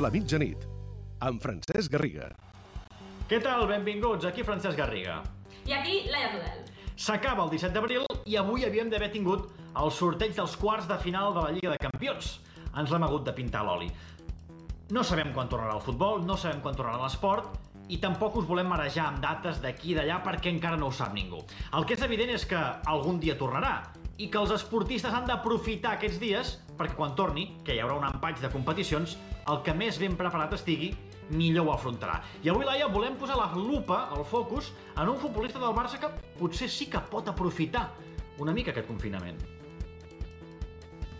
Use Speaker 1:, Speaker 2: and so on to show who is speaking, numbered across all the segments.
Speaker 1: de la mitjanit, amb Francesc Garriga.
Speaker 2: Què tal? Benvinguts, aquí Francesc Garriga.
Speaker 3: I aquí, Laia Tudel.
Speaker 2: S'acaba el 17 d'abril i avui havíem d'haver tingut el sorteig dels quarts de final de la Lliga de Campions. Ens l'hem hagut de pintar l'oli. No sabem quan tornarà el futbol, no sabem quan tornarà l'esport i tampoc us volem marejar amb dates d'aquí i d'allà perquè encara no ho sap ningú. El que és evident és que algun dia tornarà i que els esportistes han d'aprofitar aquests dies perquè quan torni, que hi haurà un empatx de competicions, el que més ben preparat estigui, millor ho afrontarà. I avui, Laia, volem posar la lupa, el focus, en un futbolista del Barça que potser sí que pot aprofitar una mica aquest confinament.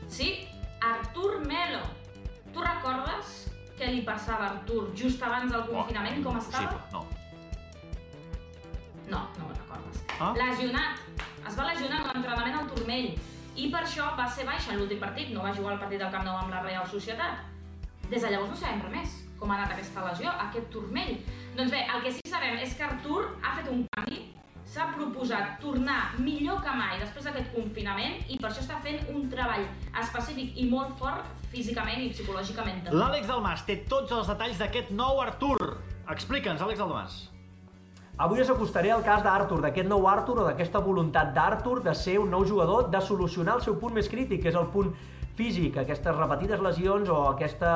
Speaker 3: Sí, Artur Melo. Tu recordes què li passava a Artur just abans del confinament,
Speaker 2: Oh,
Speaker 3: com estava?
Speaker 2: impossible, No.
Speaker 3: No, no ho recordes.
Speaker 2: Ah?
Speaker 3: Lesionat. Es va lesionar en l'entrenament al turmell i per això va ser baixa en l'últim partit, no va jugar el partit del Camp Nou amb la Real Societat. Des de llavors no sabem res més, com ha anat aquesta lesió, aquest turmell. Doncs bé, el que sí que sabem és que Artur ha fet un canvi, s'ha proposat tornar millor que mai després d'aquest confinament i per això està fent un treball específic i molt fort físicament i psicològicament.
Speaker 2: L'Àlex Dalmas té tots els detalls d'aquest nou Artur. Explica'ns, Àlex Dalmas.
Speaker 4: Avui us acostaré al cas d'Artur, d'aquest nou Artur o d'aquesta voluntat d'Artur de ser un nou jugador, de solucionar el seu punt més crític, que és el punt físic, aquestes repetides lesions o aquesta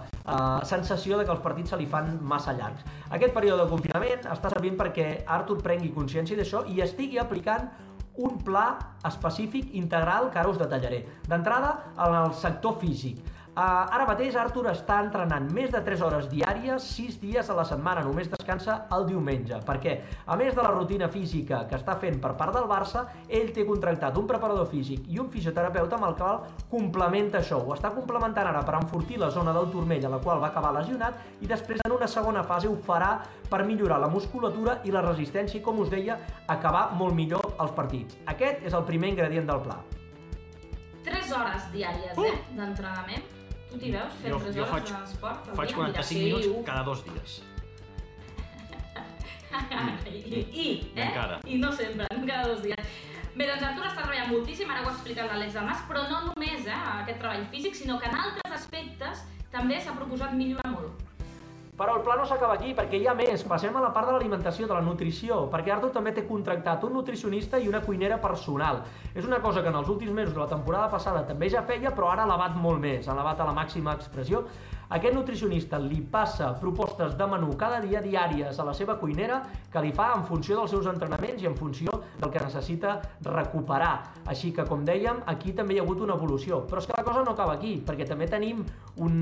Speaker 4: uh, sensació de que els partits se li fan massa llargs. Aquest període de confinament està servint perquè Artur prengui consciència d'això i estigui aplicant un pla específic integral que ara us detallaré. D'entrada, en el sector físic. Uh, ara mateix Artur està entrenant més de 3 hores diàries, 6 dies a la setmana, només descansa el diumenge, perquè a més de la rutina física que està fent per part del Barça, ell té contractat un preparador físic i un fisioterapeuta amb el qual complementa això. Ho està complementant ara per enfortir la zona del turmell a la qual va acabar lesionat i després en una segona fase ho farà per millorar la musculatura i la resistència i, com us deia, acabar molt millor els partits. Aquest és el primer ingredient del pla.
Speaker 3: 3 hores diàries,
Speaker 2: Uh!
Speaker 3: eh, d'entrenament. Tu t'hi veus fent 3
Speaker 2: jo
Speaker 3: hores d'esport?
Speaker 2: faig
Speaker 3: dia?
Speaker 2: 45
Speaker 3: Mira,
Speaker 2: minuts
Speaker 3: sí, uh.
Speaker 2: cada dos dies.
Speaker 3: I, i,
Speaker 2: I
Speaker 3: eh?
Speaker 2: encara.
Speaker 3: I no sempre, no cada dos dies. Bé, doncs Artur està treballant moltíssim, ara ho ha explicat l'Àlex Damas, però no només eh, aquest treball físic, sinó que en altres aspectes també s'ha proposat millorar molt.
Speaker 4: Però el pla no s'acaba aquí, perquè hi ha més. Passem a la part de l'alimentació, de la nutrició, perquè Artur també té contractat un nutricionista i una cuinera personal. És una cosa que en els últims mesos de la temporada passada també ja feia, però ara ha elevat molt més, ha elevat a la màxima expressió. Aquest nutricionista li passa propostes de menú cada dia diàries a la seva cuinera que li fa en funció dels seus entrenaments i en funció del que necessita recuperar. Així que, com dèiem, aquí també hi ha hagut una evolució. Però és que la cosa no acaba aquí, perquè també tenim un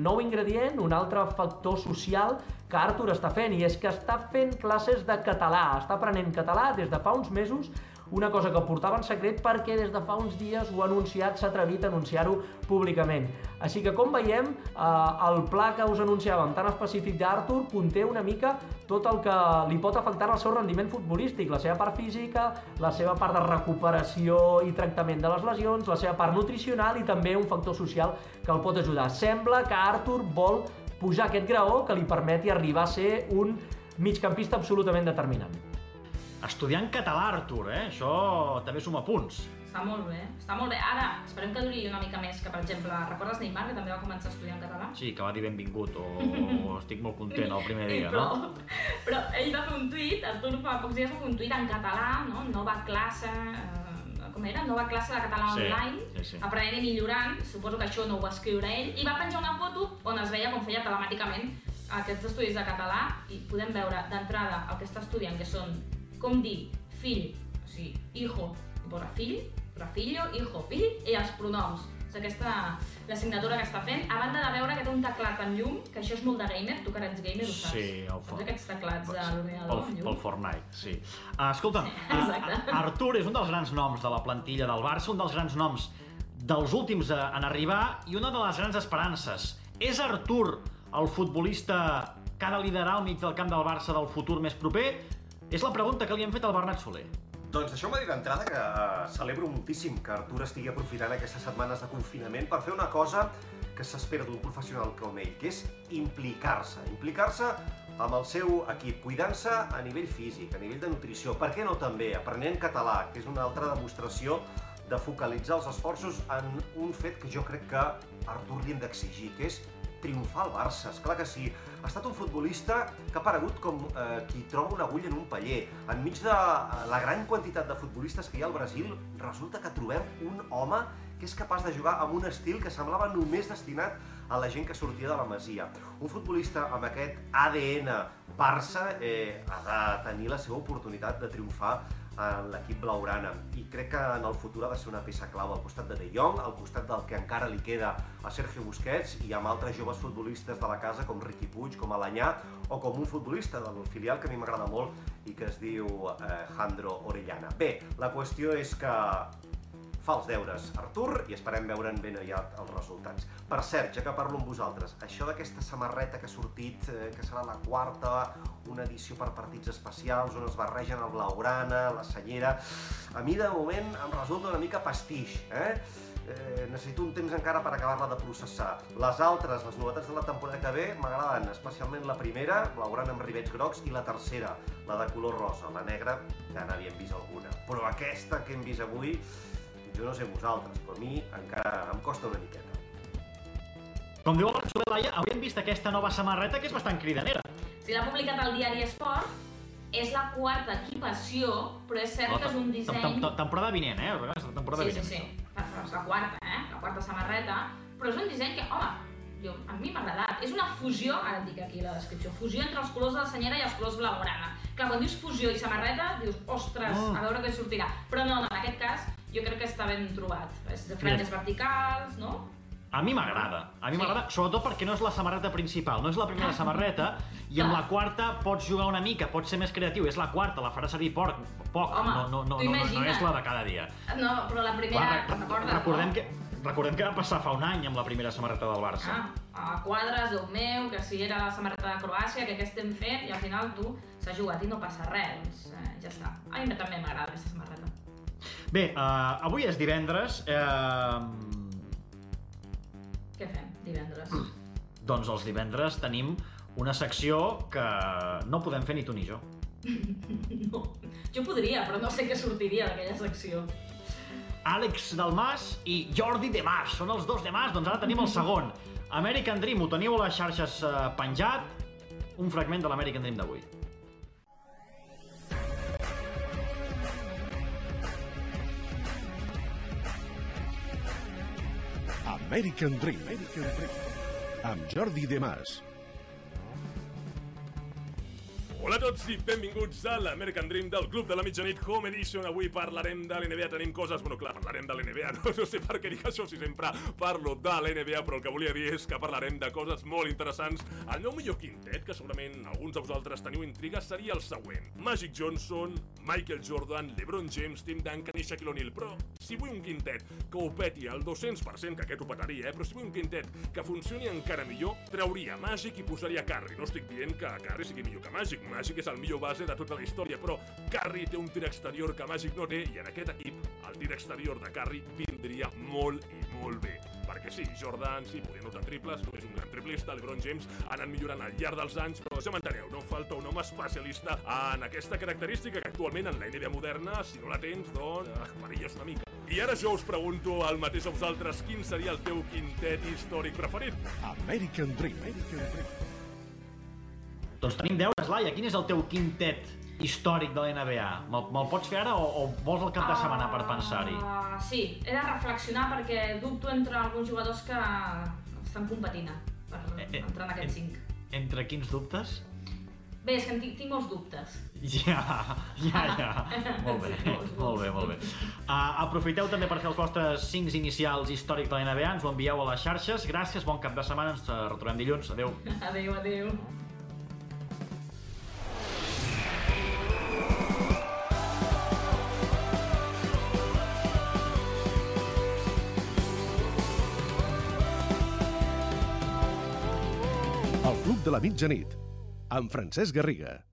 Speaker 4: nou ingredient, un altre factor social que Artur està fent, i és que està fent classes de català, està aprenent català des de fa uns mesos, una cosa que portava en secret perquè des de fa uns dies ho ha anunciat, s'ha atrevit a anunciar-ho públicament. Així que, com veiem, eh, el pla que us anunciàvem tan específic d'Artur conté una mica tot el que li pot afectar al seu rendiment futbolístic, la seva part física, la seva part de recuperació i tractament de les lesions, la seva part nutricional i també un factor social que el pot ajudar. Sembla que Artur vol pujar aquest graó que li permeti arribar a ser un migcampista absolutament determinant.
Speaker 2: Estudiant català, Artur, eh? Això també suma punts.
Speaker 3: Està molt bé, està molt bé. Ara, esperem que duri una mica més, que per exemple, recordes Neymar, que també va començar a estudiar en català?
Speaker 2: Sí, que va dir benvingut o, o estic molt content el primer dia,
Speaker 3: però,
Speaker 2: no?
Speaker 3: Però ell va fer un tuit, Artur fa pocs dies va fer un tuit en català, no? nova classe, eh, com era? Nova classe de català
Speaker 2: Sí,
Speaker 3: online,
Speaker 2: sí, sí.
Speaker 3: aprenent i millorant, suposo que això no ho va escriure ell, i va penjar una foto on es veia com feia telemàticament aquests estudis de català i podem veure d'entrada el que està estudiant, que són, com dir, fill, o sigui, hijo, i posa fill, però fillo, hijo, fill, i els pronoms. És aquesta la signatura que està fent, a banda de veure que té un teclat amb llum, que això és molt de gamer, tu que eres gamer ho saps.
Speaker 2: Sí, el
Speaker 3: Saps
Speaker 2: for-
Speaker 3: aquests teclats de l'ordinador
Speaker 2: Pel,
Speaker 3: llum?
Speaker 2: pel Fortnite, sí. Uh, escolta'm,
Speaker 3: Exacte.
Speaker 2: uh, Artur és un dels grans noms de la plantilla del Barça, un dels grans noms dels últims a, en arribar i una de les grans esperances. És Artur el futbolista que ha de liderar al mig del camp del Barça del futur més proper? És la pregunta que li hem fet al Bernat Soler.
Speaker 5: Doncs deixeu-me dir d'entrada que eh, celebro moltíssim que Artur estigui aprofitant aquestes setmanes de confinament per fer una cosa que s'espera d'un professional com ell, que és implicar-se. Implicar-se amb el seu equip, cuidant-se a nivell físic, a nivell de nutrició, per què no també aprenent català, que és una altra demostració de focalitzar els esforços en un fet que jo crec que a Artur li hem d'exigir, que és triomfar al Barça, és clar que sí. Ha estat un futbolista que ha aparegut com eh, qui troba una agulla en un paller. Enmig de eh, la gran quantitat de futbolistes que hi ha al Brasil, resulta que trobem un home que és capaç de jugar amb un estil que semblava només destinat a la gent que sortia de la Masia. Un futbolista amb aquest ADN Barça eh, ha de tenir la seva oportunitat de triomfar en l'equip blaugrana i crec que en el futur ha de ser una peça clau al costat de De Jong, al costat del que encara li queda a Sergio Busquets i amb altres joves futbolistes de la casa com Riqui Puig, com Alanyà o com un futbolista del filial que a mi m'agrada molt i que es diu eh, Jandro Orellana. Bé, la qüestió és que fa els deures Artur i esperem veure'n ben aviat els resultats. Per cert, ja que parlo amb vosaltres, això d'aquesta samarreta que ha sortit, eh, que serà la quarta, una edició per partits especials on es barregen el blaugrana, la senyera, a mi de moment em resulta una mica pastix, eh? eh, necessito un temps encara per acabar-la de processar. Les altres, les novetats de la temporada que ve, m'agraden, especialment la primera, blaugrana amb rivets grocs, i la tercera, la de color rosa. La negra ja n'havíem vist alguna. Però aquesta que hem vist avui, jo no sé vosaltres, però a mi encara em costa una miqueta.
Speaker 2: Com diu el Barcelona Laia, avui hem vist aquesta nova samarreta que és bastant cridanera.
Speaker 3: Si l'ha publicat al diari Esport, és la quarta equipació, però és cert que és un disseny...
Speaker 2: tem- Temporada vinent, eh? La temporada
Speaker 3: Sí, sí,
Speaker 2: vinent.
Speaker 3: sí. Però és la quarta, eh? La quarta samarreta. Però és un disseny que, home, jo, a mi m'ha agradat. És una fusió, ara et dic aquí la descripció, fusió entre els colors de la senyera i els colors blaugrana. Clar, quan dius fusió i samarreta, dius, ostres,
Speaker 2: Mm.
Speaker 3: a veure què sortirà. Però no, no, en aquest cas, jo crec que està ben trobat. És de franges verticals, no?
Speaker 2: A mi m'agrada, a mi
Speaker 3: Sí.
Speaker 2: m'agrada, sobretot perquè no és la samarreta principal, no és la primera samarreta, i amb la quarta pots jugar una mica, pots ser més creatiu, és la quarta, la faràs servir poc, poc
Speaker 3: Home,
Speaker 2: no, no, no, no, no, és la de cada dia.
Speaker 3: No, però la primera,
Speaker 2: Clar,
Speaker 3: te'n recordes,
Speaker 2: recordem,
Speaker 3: no?
Speaker 2: que, recordem que va passar fa un any amb la primera samarreta del Barça.
Speaker 3: Ah, a quadres, Déu meu, que si era la samarreta de Croàcia, que què estem fent, i al final tu s'ha jugat i no passa res, doncs eh, ja està. A mi també m'agrada aquesta samarreta.
Speaker 2: Bé, uh, avui és divendres, uh,
Speaker 3: Què fem divendres?
Speaker 2: doncs els divendres tenim una secció que no podem fer ni tu ni jo.
Speaker 3: No, jo podria, però no sé què sortiria d'aquella secció.
Speaker 2: Àlex Dalmas i Jordi de Mas. Són els dos de Mas, doncs ara tenim el segon. American Dream, ho teniu a les xarxes eh, penjat. Un fragment de l'American Dream d'avui.
Speaker 1: American Dream. American Dream. Amb Jordi De Mas.
Speaker 6: Hola a tots i benvinguts a l'American Dream del Club de la Mitjanit Home Edition. Avui parlarem de l'NBA, tenim coses... Bueno, clar, parlarem de l'NBA, no, no sé per què dic això si sempre parlo de l'NBA, però el que volia dir és que parlarem de coses molt interessants. El meu millor quintet, que segurament alguns de vosaltres teniu intriga, seria el següent. Magic Johnson, Michael Jordan, LeBron James, Tim Duncan i Shaquille O'Neal. Però si vull un quintet que ho peti al 200%, que aquest ho petaria, eh? però si vull un quintet que funcioni encara millor, trauria Magic i posaria Curry. No estic dient que Curry sigui millor que Magic, Magic és el millor base de tota la història, però Curry té un tir exterior que Magic no té i en aquest equip el tir exterior de Curry vindria molt i molt bé. Perquè sí, Jordan sí, podia notar triples, no és un gran triplista, LeBron James ha anat millorant al llarg dels anys, però ja m'enteneu, no falta un home especialista en aquesta característica que actualment en la NBA moderna, si no la tens, doncs eh, perilles una mica. I ara jo us pregunto el mateix a vosaltres, quin seria el teu quintet històric preferit?
Speaker 1: American Dream. American Dream.
Speaker 2: Doncs tenim deures, Laia. Quin és el teu quintet històric de la NBA? Me'l me pots fer ara o, o vols el cap de setmana per pensar-hi?
Speaker 3: Uh, sí, he de reflexionar perquè dubto entre alguns jugadors que estan competint per
Speaker 2: Eh, eh,
Speaker 3: entrar en aquest 5.
Speaker 2: Entre quins dubtes?
Speaker 3: Bé, és que tinc, tinc molts dubtes.
Speaker 2: Ja, ja, ja. Molt bé, molt bé, molt bé. Uh, aprofiteu també per fer els vostres 5 inicials històrics de la NBA, ens ho envieu a les xarxes. Gràcies, bon cap de setmana, ens retrobem dilluns. Adéu.
Speaker 3: Adéu, adéu.
Speaker 1: De la Mitjanit. Amb Francesc Garriga.